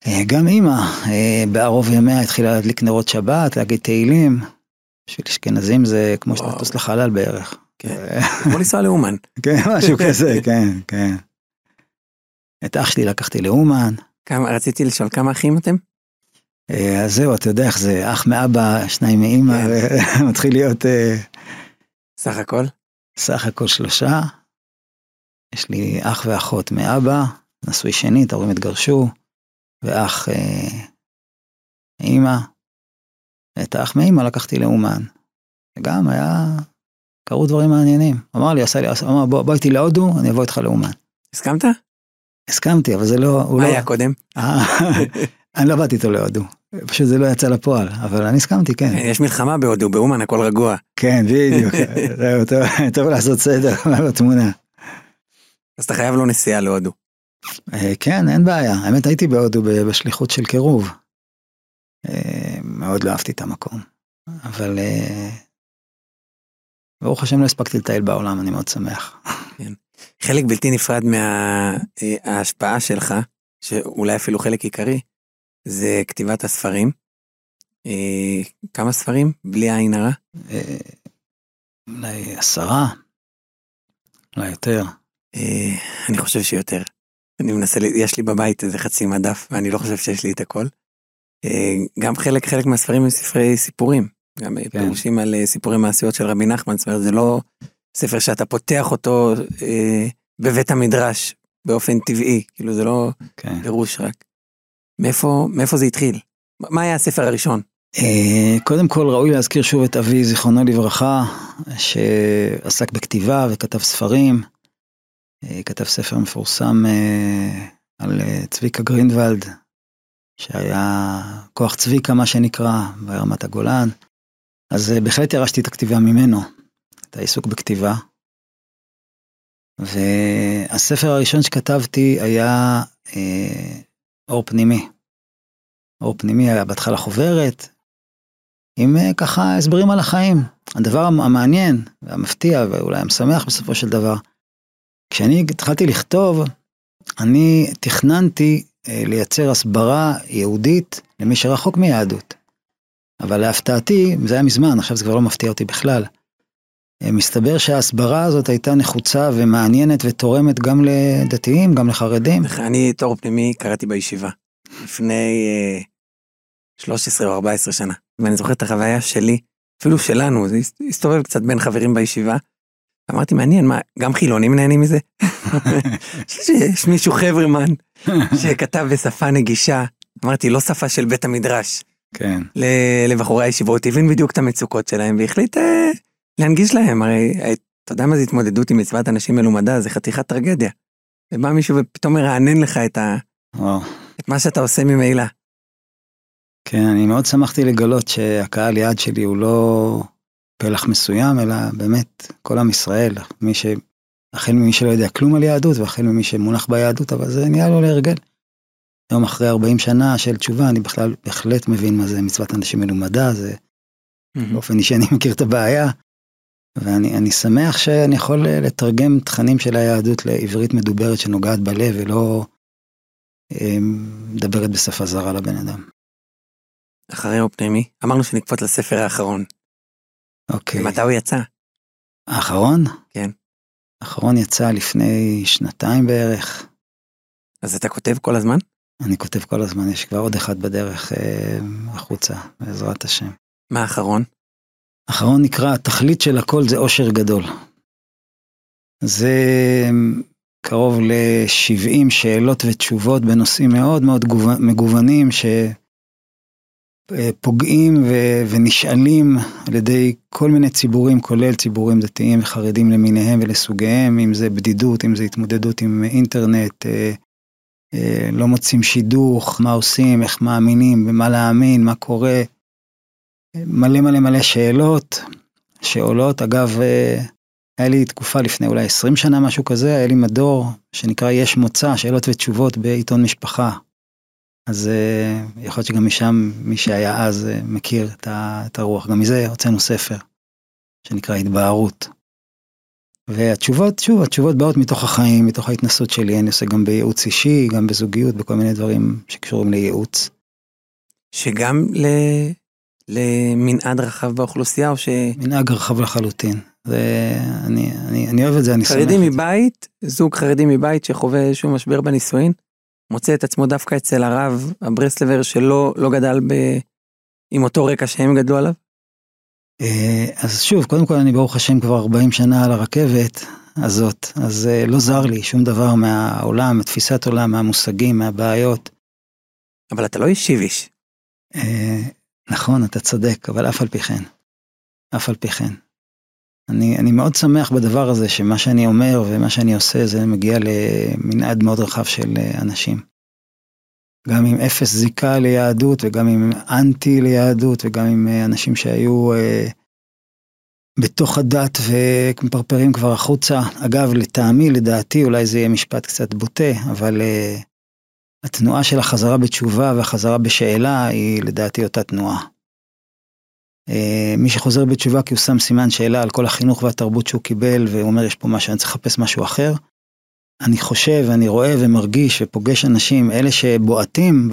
אה, גם אימא, אה, בערוב ימיה התחילה להדליק נרות שבת, להגיד תהילים. בשביל אשכנזים זה כמו וואו. שטוס לחלל בערך. כן. כמו לנסוע לאומן. כן, משהו כזה, כן, כן. את אח שלי לקחתי לאומן, כמה, רציתי לשאול כמה אחים אתם? אה, אז זהו, אתה יודע איך זה, אח מאבא, שניים מאימא, כן. ומתחיל להיות אה, סך הכל? סך הכל שלושה. יש לי אח ואחות מאבא, נשוי שנית, ההורים התגרשו, ואח אה, מאימא. את האח מאימא לקחתי לאומן. וגם היה, קרו דברים מעניינים. אמר לי, עשה לי, אמר בוא, בוא איתי להודו, אני אבוא איתך לאומן. הסכמת? הסכמתי, אבל זה לא, מה לא, היה קודם? אה, אני לא באתי איתו להודו, פשוט זה לא יצא לפועל, אבל אני הסכמתי, כן. יש מלחמה בהודו, באומן הכל רגוע. כן, בדיוק, זהו, טוב, טוב לעשות סדר בתמונה. אז אתה חייב לו נסיעה להודו. אה, כן, אין בעיה. האמת, הייתי בהודו בשליחות של קירוב. אה, מאוד לא אהבתי את המקום, אבל אה, ברוך השם לא הספקתי לטייל בעולם, אני מאוד שמח. חלק בלתי נפרד מההשפעה שלך, שאולי אפילו חלק עיקרי, זה כתיבת הספרים. אה, כמה ספרים? בלי עין הרע? אה, אולי עשרה, אולי יותר. אה, אני חושב שיותר. אני מנסה, יש לי בבית איזה חצי מדף, ואני לא חושב שיש לי את הכל. אה, גם חלק, חלק מהספרים הם ספרי סיפורים. גם כן. פירושים על אה, סיפורי מעשיות של רבי נחמן, זאת אומרת, זה לא ספר שאתה פותח אותו אה, בבית המדרש באופן טבעי, כאילו זה לא כן. פירוש רק. מאיפה, מאיפה זה התחיל? מה היה הספר הראשון? אה, קודם כל ראוי להזכיר שוב את אבי, זיכרונו לברכה, שעסק בכתיבה וכתב ספרים. אה, כתב ספר מפורסם על צביקה גרינוולד, שהיה כוח צביקה, מה שנקרא, ברמת הגולן. אז אה, בהחלט ירשתי את הכתיבה ממנו, את העיסוק בכתיבה. והספר הראשון שכתבתי היה אה, אור פנימי. אור פנימי היה בהתחלה חוברת, עם אה, ככה הסברים על החיים. הדבר המ- המעניין והמפתיע ואולי המשמח בסופו של דבר, כשאני התחלתי לכתוב, אני תכננתי אה, לייצר הסברה יהודית למי שרחוק מיהדות. אבל להפתעתי, זה היה מזמן, עכשיו זה כבר לא מפתיע אותי בכלל. אה, מסתבר שההסברה הזאת הייתה נחוצה ומעניינת ותורמת גם לדתיים, גם לחרדים. אני תור פנימי קראתי בישיבה, לפני אה, 13 או 14 שנה. ואני זוכר את החוויה שלי, אפילו שלנו, זה הס- הסתובב קצת בין חברים בישיבה. אמרתי, מעניין, מה, גם חילונים נהנים מזה? שיש מישהו חברמן שכתב בשפה נגישה, אמרתי, לא שפה של בית המדרש, כן, לבחורי הישיבות, הבין בדיוק את המצוקות שלהם והחליט אה, להנגיש להם, הרי אה, אתה יודע מה זה התמודדות עם מצוות אנשים מלומדה, זה חתיכת טרגדיה. ובא מישהו ופתאום מרענן לך את, ה, וואו. את מה שאתה עושה ממילא. כן, אני מאוד שמחתי לגלות שהקהל יעד שלי הוא לא פלח מסוים, אלא באמת כל עם ישראל, מי ש... החל ממי שלא יודע כלום על יהדות, והחל ממי שמונח ביהדות, אבל זה נהיה לו להרגל. היום אחרי 40 שנה של תשובה, אני בכלל בהחלט מבין מה זה מצוות אנשים מלומדה, זה באופן אישי אני מכיר את הבעיה, ואני אני שמח שאני יכול אה, לתרגם תכנים של היהדות לעברית מדוברת שנוגעת בלב ולא אה, מדברת בשפה זרה לבן אדם. אחרי אופטימי, אמרנו שנקפוץ לספר האחרון. אוקיי. מתי הוא יצא? האחרון? כן. האחרון יצא לפני שנתיים בערך. אז אתה כותב כל הזמן? אני כותב כל הזמן, יש כבר עוד אחד בדרך אה, החוצה, בעזרת השם. מה האחרון? האחרון נקרא התכלית של הכל זה אושר גדול. זה קרוב ל-70 שאלות ותשובות בנושאים מאוד מאוד גוו- מגוונים שפוגעים ו- ונשאלים על ידי כל מיני ציבורים, כולל ציבורים דתיים וחרדים למיניהם ולסוגיהם, אם זה בדידות, אם זה התמודדות עם אינטרנט, אה, אה, לא מוצאים שידוך, מה עושים, איך מאמינים, במה להאמין, מה קורה. מלא מלא מלא שאלות שעולות. אגב, אה, היה לי תקופה לפני אולי 20 שנה, משהו כזה, היה לי מדור שנקרא יש מוצא, שאלות ותשובות בעיתון משפחה. אז אה, יכול להיות שגם משם, מי שהיה אז אה, מכיר את הרוח. גם מזה הוצאנו ספר, שנקרא התבהרות. והתשובות, שוב, התשובות באות מתוך החיים, מתוך ההתנסות שלי, אני עושה גם בייעוץ אישי, גם בזוגיות, בכל מיני דברים שקשורים לייעוץ. שגם ל... למנעד רחב באוכלוסייה, או מנהג רחב לחלוטין. ואני אני, אני אוהב את זה, אני שמח. זה. מבית, זוג חרדי מבית שחווה איזשהו משבר בנישואין, מוצא את עצמו דווקא אצל הרב הברסלבר שלא לא גדל ב... עם אותו רקע שהם גדלו עליו? אה, אז שוב, קודם כל אני ברוך השם כבר 40 שנה על הרכבת הזאת, אז אה, לא זר לי שום דבר מהעולם, מתפיסת עולם, מהמושגים, מהבעיות. אבל אתה לא איש איביש. אה, נכון, אתה צודק, אבל אף על פי כן. אף על פי כן. אני, אני מאוד שמח בדבר הזה, שמה שאני אומר ומה שאני עושה, זה מגיע למנעד מאוד רחב של אנשים. גם עם אפס זיקה ליהדות וגם עם אנטי ליהדות וגם עם אה, אנשים שהיו אה, בתוך הדת ומפרפרים כבר החוצה. אגב, לטעמי, לדעתי, אולי זה יהיה משפט קצת בוטה, אבל אה, התנועה של החזרה בתשובה והחזרה בשאלה היא לדעתי אותה תנועה. אה, מי שחוזר בתשובה כי הוא שם סימן שאלה על כל החינוך והתרבות שהוא קיבל והוא אומר יש פה משהו, אני צריך לחפש משהו אחר. אני חושב, אני רואה ומרגיש ופוגש אנשים, אלה שבועטים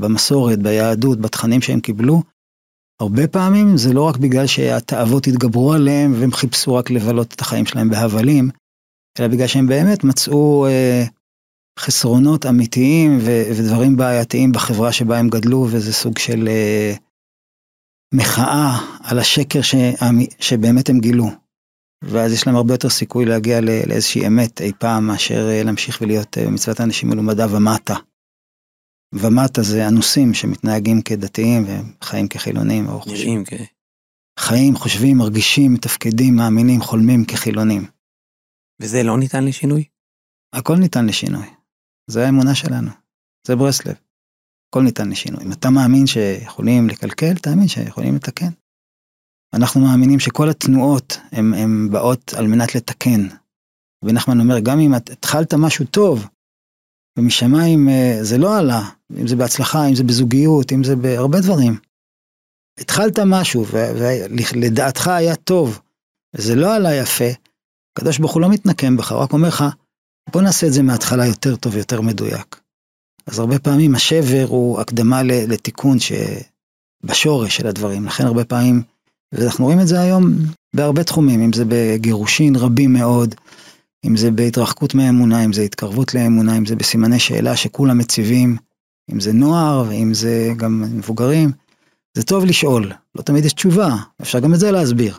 במסורת, ביהדות, בתכנים שהם קיבלו, הרבה פעמים זה לא רק בגלל שהתאוות התגברו עליהם והם חיפשו רק לבלות את החיים שלהם בהבלים, אלא בגלל שהם באמת מצאו אה, חסרונות אמיתיים ו- ודברים בעייתיים בחברה שבה הם גדלו, וזה סוג של אה, מחאה על השקר ש- שבאמת הם גילו. ואז יש להם הרבה יותר סיכוי להגיע לאיזושהי אמת אי פעם מאשר אה, להמשיך ולהיות אה, במצוות האנשים מלומדה ומטה. ומטה זה אנוסים שמתנהגים כדתיים וחיים כחילונים. נראים כ... חיים, חושבים, מרגישים, מתפקדים, מאמינים, חולמים כחילונים. וזה לא ניתן לשינוי? הכל ניתן לשינוי. זה האמונה שלנו. זה ברסלב. הכל ניתן לשינוי. אם אתה מאמין שיכולים לקלקל, תאמין שיכולים לתקן. אנחנו מאמינים שכל התנועות הן באות על מנת לתקן. ונחמן אומר, גם אם את התחלת משהו טוב, ומשמיים אה, זה לא עלה, אם זה בהצלחה, אם זה בזוגיות, אם זה בהרבה דברים. התחלת משהו ולדעתך היה טוב, וזה לא עלה יפה, הקדוש ברוך הוא לא מתנקם בך, רק אומר לך, בוא נעשה את זה מההתחלה יותר טוב, יותר מדויק. אז הרבה פעמים השבר הוא הקדמה לתיקון שבשורש של הדברים, לכן הרבה פעמים ואנחנו רואים את זה היום בהרבה תחומים, אם זה בגירושין רבים מאוד, אם זה בהתרחקות מהאמונה, אם זה התקרבות לאמונה, אם זה בסימני שאלה שכולם מציבים, אם זה נוער ואם זה גם מבוגרים. זה טוב לשאול, לא תמיד יש תשובה, אפשר גם את זה להסביר.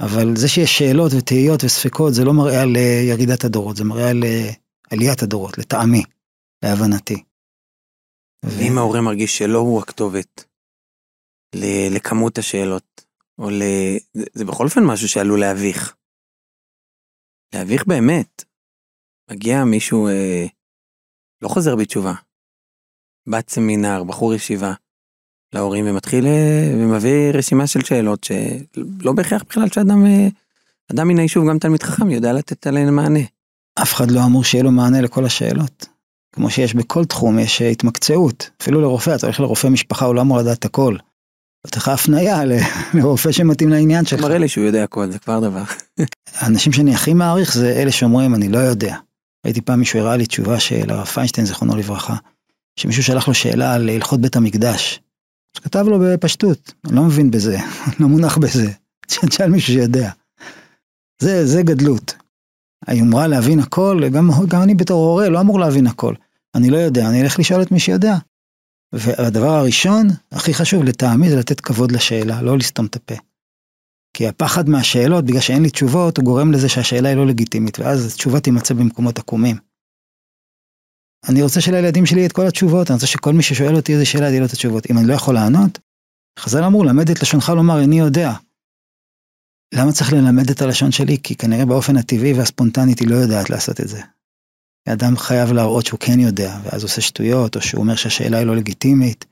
אבל זה שיש שאלות ותהיות וספקות זה לא מראה על אה, ירידת הדורות, זה מראה על אה, עליית הדורות, לטעמי, להבנתי. ואם. ההורה מרגיש שלא הוא הכתובת לכמות השאלות, או ל... זה, זה בכל אופן משהו שעלול להביך. להביך באמת. מגיע מישהו, אה, לא חוזר בתשובה. בת סמינר, בחור ישיבה, להורים ומתחיל אה, ומביא רשימה של שאלות שלא בהכרח בכלל שאדם אה, אדם מן היישוב, גם תלמיד חכם, יודע לתת עליהן מענה. אף אחד לא אמור שיהיה לו מענה לכל השאלות. כמו שיש בכל תחום, יש אה, התמקצעות. אפילו לרופא, אתה הולך לרופא משפחה, הוא לא אמור לדעת הכל. זאת לך הפנייה לרופא שמתאים לעניין שלך. מראה לי שהוא יודע הכל, זה כבר דבר. האנשים שאני הכי מעריך זה אלה שאומרים אני לא יודע. ראיתי פעם מישהו הראה לי תשובה של הרב פיינשטיין זיכרונו לברכה, שמישהו שלח לו שאלה על הלכות בית המקדש. אז כתב לו בפשטות, אני לא מבין בזה, לא מונח בזה, תשאל מישהו שיודע. זה, זה גדלות. היומרה להבין הכל, גם, גם אני בתור הורה לא אמור להבין הכל. אני לא יודע, אני אלך לשאול את מי שיודע. והדבר הראשון, הכי חשוב לטעמי, זה לתת כבוד לשאלה, לא לסתום את הפה. כי הפחד מהשאלות, בגלל שאין לי תשובות, הוא גורם לזה שהשאלה היא לא לגיטימית, ואז התשובה תימצא במקומות עקומים. אני רוצה שלילדים שלי את כל התשובות, אני רוצה שכל מי ששואל אותי איזה שאלה, יהיה לו את התשובות. אם אני לא יכול לענות, חז"ל אמרו, למד את לשונך לומר, איני יודע. למה צריך ללמד את הלשון שלי? כי כנראה באופן הטבעי והספונטנית היא לא יודעת לעשות את זה. אדם חייב להראות שהוא כן יודע, ואז עושה שטויות, או שהוא אומר שהשאלה היא לא לגיטימית.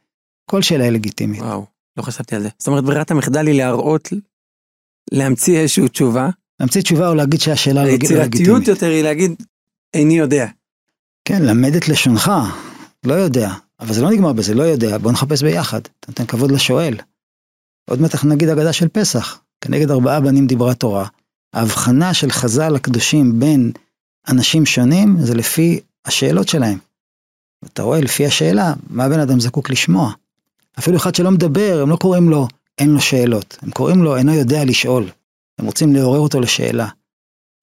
כל שאלה היא לגיטימית. וואו, לא חשבתי על זה. זאת אומרת, ברירת המחדל היא להראות, להמציא איזושהי תשובה. להמציא תשובה או להגיד שהשאלה לא לגיטימית. היצירתיות יותר היא להגיד, איני יודע. כן, למד את לשונך, לא יודע. אבל זה לא נגמר בזה, לא יודע, בוא נחפש ביחד. אתה נותן כבוד לשואל. עוד מעט אנחנו נגיד אגדה של פסח. כנגד ארבעה בנים דיברה תורה. ההבחנה של חז"ל הקדושים בין אנשים שונים זה לפי השאלות שלהם. אתה רואה לפי השאלה מה הבן אדם זקוק לשמוע. אפילו אחד שלא מדבר, הם לא קוראים לו אין לו שאלות, הם קוראים לו אינו יודע לשאול. הם רוצים לעורר אותו לשאלה.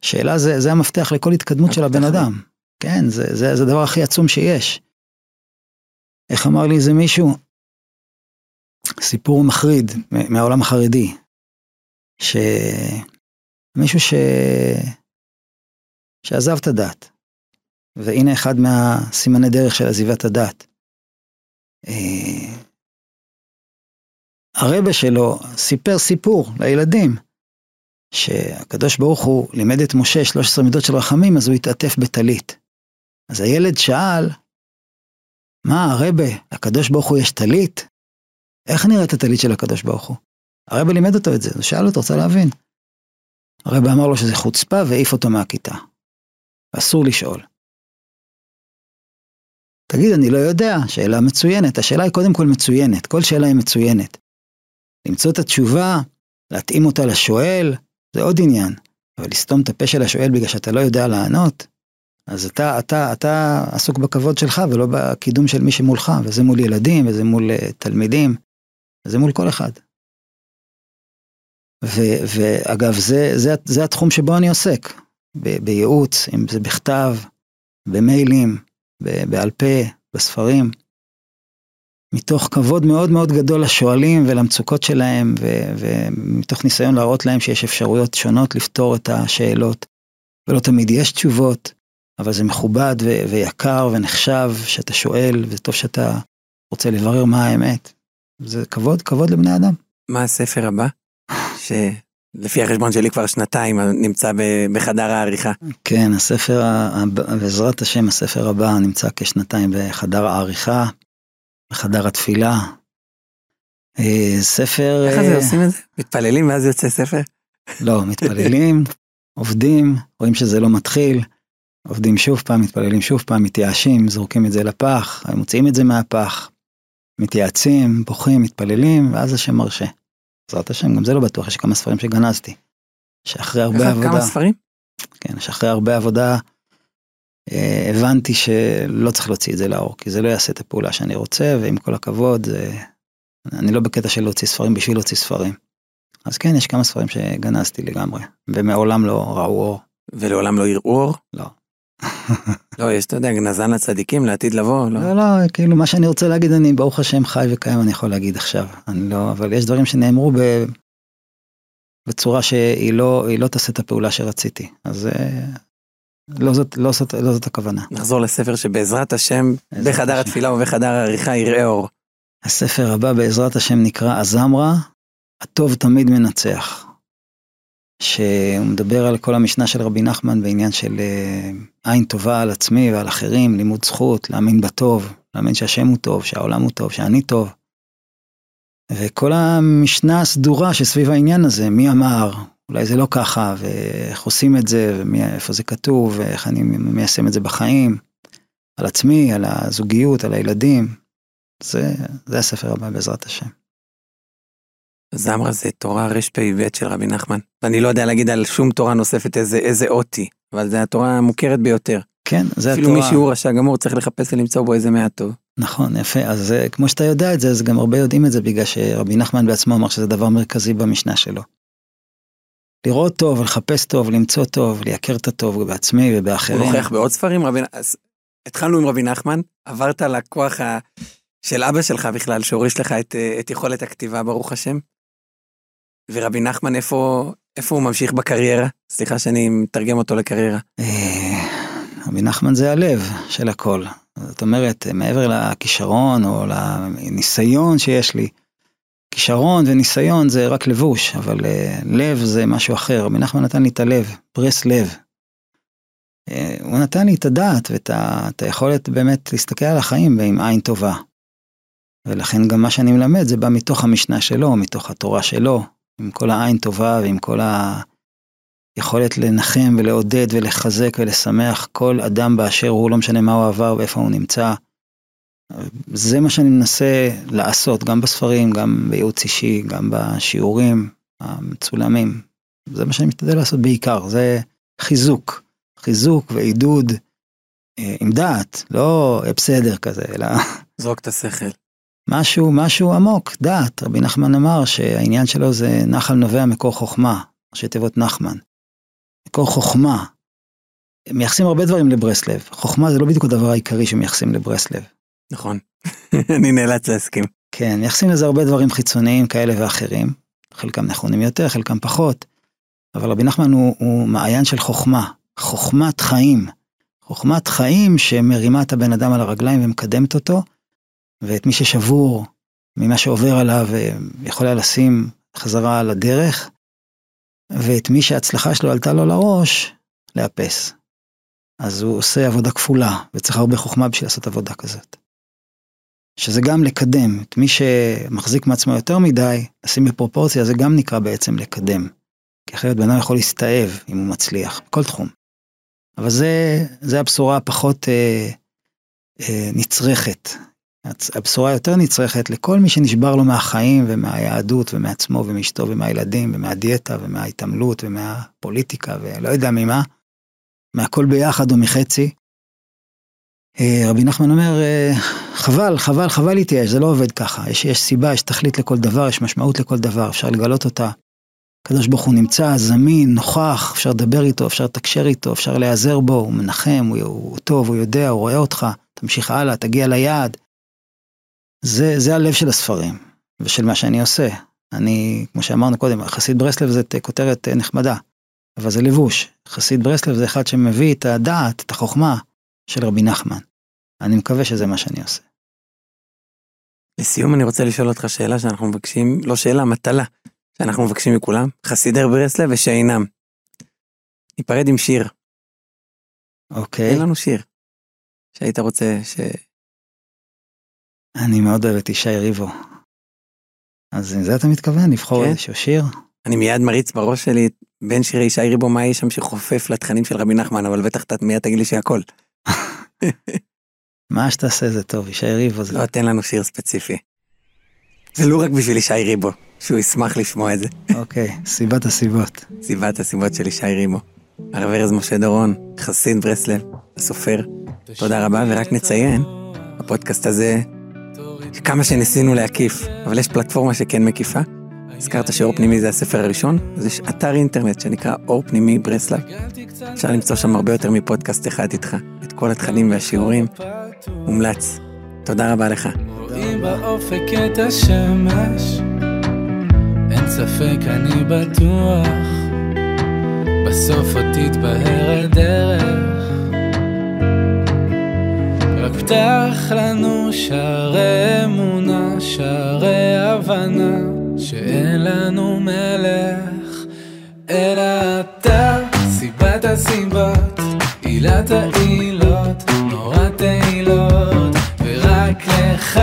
שאלה זה, זה המפתח לכל התקדמות של הבן אדם. כן, זה, זה, זה הדבר הכי עצום שיש. איך אמר לי איזה מישהו? סיפור מחריד מהעולם החרדי, שמישהו ש... שעזב את הדת, והנה אחד מהסימני דרך של עזיבת הדת. אה, הרבה שלו סיפר סיפור לילדים, שהקדוש ברוך הוא לימד את משה 13 מידות של רחמים, אז הוא התעטף בטלית. אז הילד שאל, מה הרבה, לקדוש ברוך הוא יש טלית? איך נראית הטלית של הקדוש ברוך הוא? הרבה לימד אותו את זה, הוא שאל אותו, רוצה להבין. הרבה אמר לו שזה חוצפה והעיף אותו מהכיתה. אסור לשאול. תגיד, אני לא יודע, שאלה מצוינת. השאלה היא קודם כל מצוינת, כל שאלה היא מצוינת. למצוא את התשובה, להתאים אותה לשואל, זה עוד עניין. אבל לסתום את הפה של השואל בגלל שאתה לא יודע לענות, אז אתה, אתה, אתה עסוק בכבוד שלך ולא בקידום של מי שמולך, וזה מול ילדים, וזה מול uh, תלמידים, וזה מול כל אחד. ו- ואגב, זה, זה, זה התחום שבו אני עוסק, בייעוץ, אם זה בכתב, במיילים, בעל פה, בספרים, מתוך כבוד מאוד מאוד גדול לשואלים ולמצוקות שלהם, ו- ומתוך ניסיון להראות להם שיש אפשרויות שונות לפתור את השאלות, ולא תמיד יש תשובות, אבל זה מכובד ו- ויקר ונחשב שאתה שואל, וטוב שאתה רוצה לברר מה האמת. זה כבוד, כבוד לבני אדם. מה הספר הבא? שלפי החשבון שלי כבר שנתיים נמצא בחדר העריכה. כן, הספר, בעזרת השם, הספר הבא נמצא כשנתיים בחדר העריכה, בחדר התפילה. אה, ספר... איך זה אה, עושים את זה? מתפללים ואז יוצא ספר? לא, מתפללים, עובדים, רואים שזה לא מתחיל, עובדים שוב פעם, מתפללים שוב פעם, מתייאשים, זורקים את זה לפח, מוציאים את זה מהפח, מתייעצים, בוכים, מתפללים, ואז השם מרשה. בעזרת השם, גם זה לא בטוח, יש כמה ספרים שגנזתי. שאחרי הרבה עבודה, כמה ספרים? כן, שאחרי הרבה עבודה אה, הבנתי שלא צריך להוציא את זה לאור, כי זה לא יעשה את הפעולה שאני רוצה, ועם כל הכבוד, זה... אני לא בקטע של להוציא ספרים בשביל להוציא ספרים. אז כן, יש כמה ספרים שגנזתי לגמרי, ומעולם לא ראו אור. ולעולם לא יראו אור? לא. לא, יש, אתה יודע, גנזן לצדיקים לעתיד לבוא, לא? לא, לא, כאילו מה שאני רוצה להגיד, אני ברוך השם חי וקיים, אני יכול להגיד עכשיו. אני לא, אבל יש דברים שנאמרו ב... בצורה שהיא לא, לא תעשה את הפעולה שרציתי. אז אה, לא זאת, לא זאת, לא זאת הכוונה. נחזור לספר שבעזרת השם, בחדר השם. התפילה ובחדר העריכה יראה אור. הספר הבא בעזרת השם נקרא הזמרה, הטוב תמיד מנצח. שהוא מדבר על כל המשנה של רבי נחמן בעניין של אה, עין טובה על עצמי ועל אחרים, לימוד זכות, להאמין בטוב, להאמין שהשם הוא טוב, שהעולם הוא טוב, שאני טוב. וכל המשנה הסדורה שסביב העניין הזה, מי אמר, אולי זה לא ככה, ואיך עושים את זה, ואיפה זה כתוב, ואיך אני מיישם את זה בחיים, על עצמי, על הזוגיות, על הילדים. זה, זה הספר הבא בעזרת השם. זמרה זה תורה רפ"ב של רבי נחמן. ואני לא יודע להגיד על שום תורה נוספת איזה, איזה אות היא, אבל זו התורה המוכרת ביותר. כן, זה אפילו התורה. מי שהוא רשע גמור צריך לחפש ולמצוא בו איזה מעט טוב. נכון, יפה. אז אה, כמו שאתה יודע את זה, אז גם הרבה יודעים את זה, בגלל שרבי נחמן בעצמו אמר שזה דבר מרכזי במשנה שלו. לראות טוב, לחפש טוב, למצוא טוב, לייקר את הטוב בעצמי הוא ובאחרים. נוכח בעוד ספרים, רבי... אז התחלנו עם רבי נחמן, עברת לכוח ה... של אבא שלך בכלל, שהוריש לך את, אה, את יכולת הכתיבה, ברוך השם. ורבי נחמן, איפה, איפה הוא ממשיך בקריירה? סליחה שאני מתרגם אותו לקריירה. אה, רבי נחמן זה הלב של הכל. זאת אומרת, מעבר לכישרון או לניסיון שיש לי, כישרון וניסיון זה רק לבוש, אבל אה, לב זה משהו אחר. רבי נחמן נתן לי את הלב, פרס לב. אה, הוא נתן לי את הדעת ואת ה, את היכולת באמת להסתכל על החיים עם עין טובה. ולכן גם מה שאני מלמד זה בא מתוך המשנה שלו, מתוך התורה שלו, עם כל העין טובה ועם כל היכולת לנחם ולעודד ולחזק ולשמח כל אדם באשר הוא, לא משנה מה הוא עבר ואיפה הוא נמצא. זה מה שאני מנסה לעשות, גם בספרים, גם בייעוץ אישי, גם בשיעורים המצולמים. זה מה שאני משתדל לעשות בעיקר, זה חיזוק. חיזוק ועידוד אה, עם דעת, לא בסדר כזה, אלא זרוק את השכל. משהו, משהו עמוק, דעת. רבי נחמן אמר שהעניין שלו זה נחל נובע מקור חוכמה, ראשי תיבות נחמן. מקור חוכמה. מייחסים הרבה דברים לברסלב. חוכמה זה לא בדיוק הדבר העיקרי שמייחסים לברסלב. נכון. אני נאלץ להסכים. כן, מייחסים לזה הרבה דברים חיצוניים כאלה ואחרים. חלקם נכונים יותר, חלקם פחות. אבל רבי נחמן הוא, הוא מעיין של חוכמה, חוכמת חיים. חוכמת חיים שמרימה את הבן אדם על הרגליים ומקדמת אותו, ואת מי ששבור ממה שעובר עליו יכולה לשים חזרה על הדרך, ואת מי שההצלחה שלו עלתה לו לראש, לאפס. אז הוא עושה עבודה כפולה, וצריך הרבה חוכמה בשביל לעשות עבודה כזאת. שזה גם לקדם, את מי שמחזיק מעצמו יותר מדי, לשים בפרופורציה, זה גם נקרא בעצם לקדם. כי אחרת בן אדם יכול להסתאב אם הוא מצליח, בכל תחום. אבל זה, זה הבשורה הפחות אה, אה, נצרכת. הבשורה היותר נצרכת לכל מי שנשבר לו מהחיים ומהיהדות ומעצמו ומאשתו ומהילדים ומהדיאטה ומההתעמלות ומהפוליטיקה ולא יודע ממה, מהכל ביחד או מחצי. אה, רבי נחמן אומר, אה, חבל, חבל, חבל להתייאש, זה לא עובד ככה. יש, יש סיבה, יש תכלית לכל דבר, יש משמעות לכל דבר, אפשר לגלות אותה. הקדוש ברוך הוא נמצא, זמין, נוכח, אפשר לדבר איתו, אפשר לתקשר איתו, אפשר להיעזר בו, הוא מנחם, הוא, הוא טוב, הוא יודע, הוא רואה אותך, תמשיך הלאה, תגיע ליעד. זה, זה הלב של הספרים, ושל מה שאני עושה. אני, כמו שאמרנו קודם, חסיד ברסלב זה כותרת אה, נחמדה, אבל זה לבוש. חסיד ברסלב זה אחד שמביא את הדעת, את החוכמה של רבי נחמן. אני מקווה שזה מה שאני עושה. לסיום אני רוצה לשאול אותך שאלה שאנחנו מבקשים, לא שאלה, מטלה, שאנחנו מבקשים מכולם, חסידי ברסלב ושאינם. ניפרד עם שיר. אוקיי. אין לנו שיר. שהיית רוצה ש... אני מאוד אוהב את ישי ריבו. אז עם זה אתה מתכוון? לבחור כן. איזשהו שיר? אני מיד מריץ בראש שלי בין שירי ישי ריבו מה יש שם שחופף לתכנים של רבי נחמן, אבל בטח אתה מיד תגיד לי שהכל. מה שתעשה זה טוב, ישי ריבו זה... לא, תן לנו שיר ספציפי. ולו רק בשביל ישי ריבו, שהוא ישמח לשמוע את זה. אוקיי, סיבת הסיבות. סיבת הסיבות של ישי ריבו. הרב ארז משה דורון, חסיד ברסלב, הסופר, תודה רבה, ורק נציין, הפודקאסט הזה, כמה שניסינו להקיף, אבל יש פלטפורמה שכן מקיפה. הזכרת שאור פנימי זה הספר הראשון, אז יש אתר אינטרנט שנקרא אור פנימי ברסלב. אפשר למצוא שם הרבה יותר מפודקאסט אחד איתך, את כל התכנים והשיעורים. מומלץ. תודה רבה לך. רואים באופק את השמש, אין ספק אני בטוח, בסוף עוד תתבהר הדרך. פתח לנו שערי אמונה, שערי הבנה, שאין לנו מלך, אלא אתה, סיבת הסיבות, עילת העילות, נורא תהילות, ורק לך.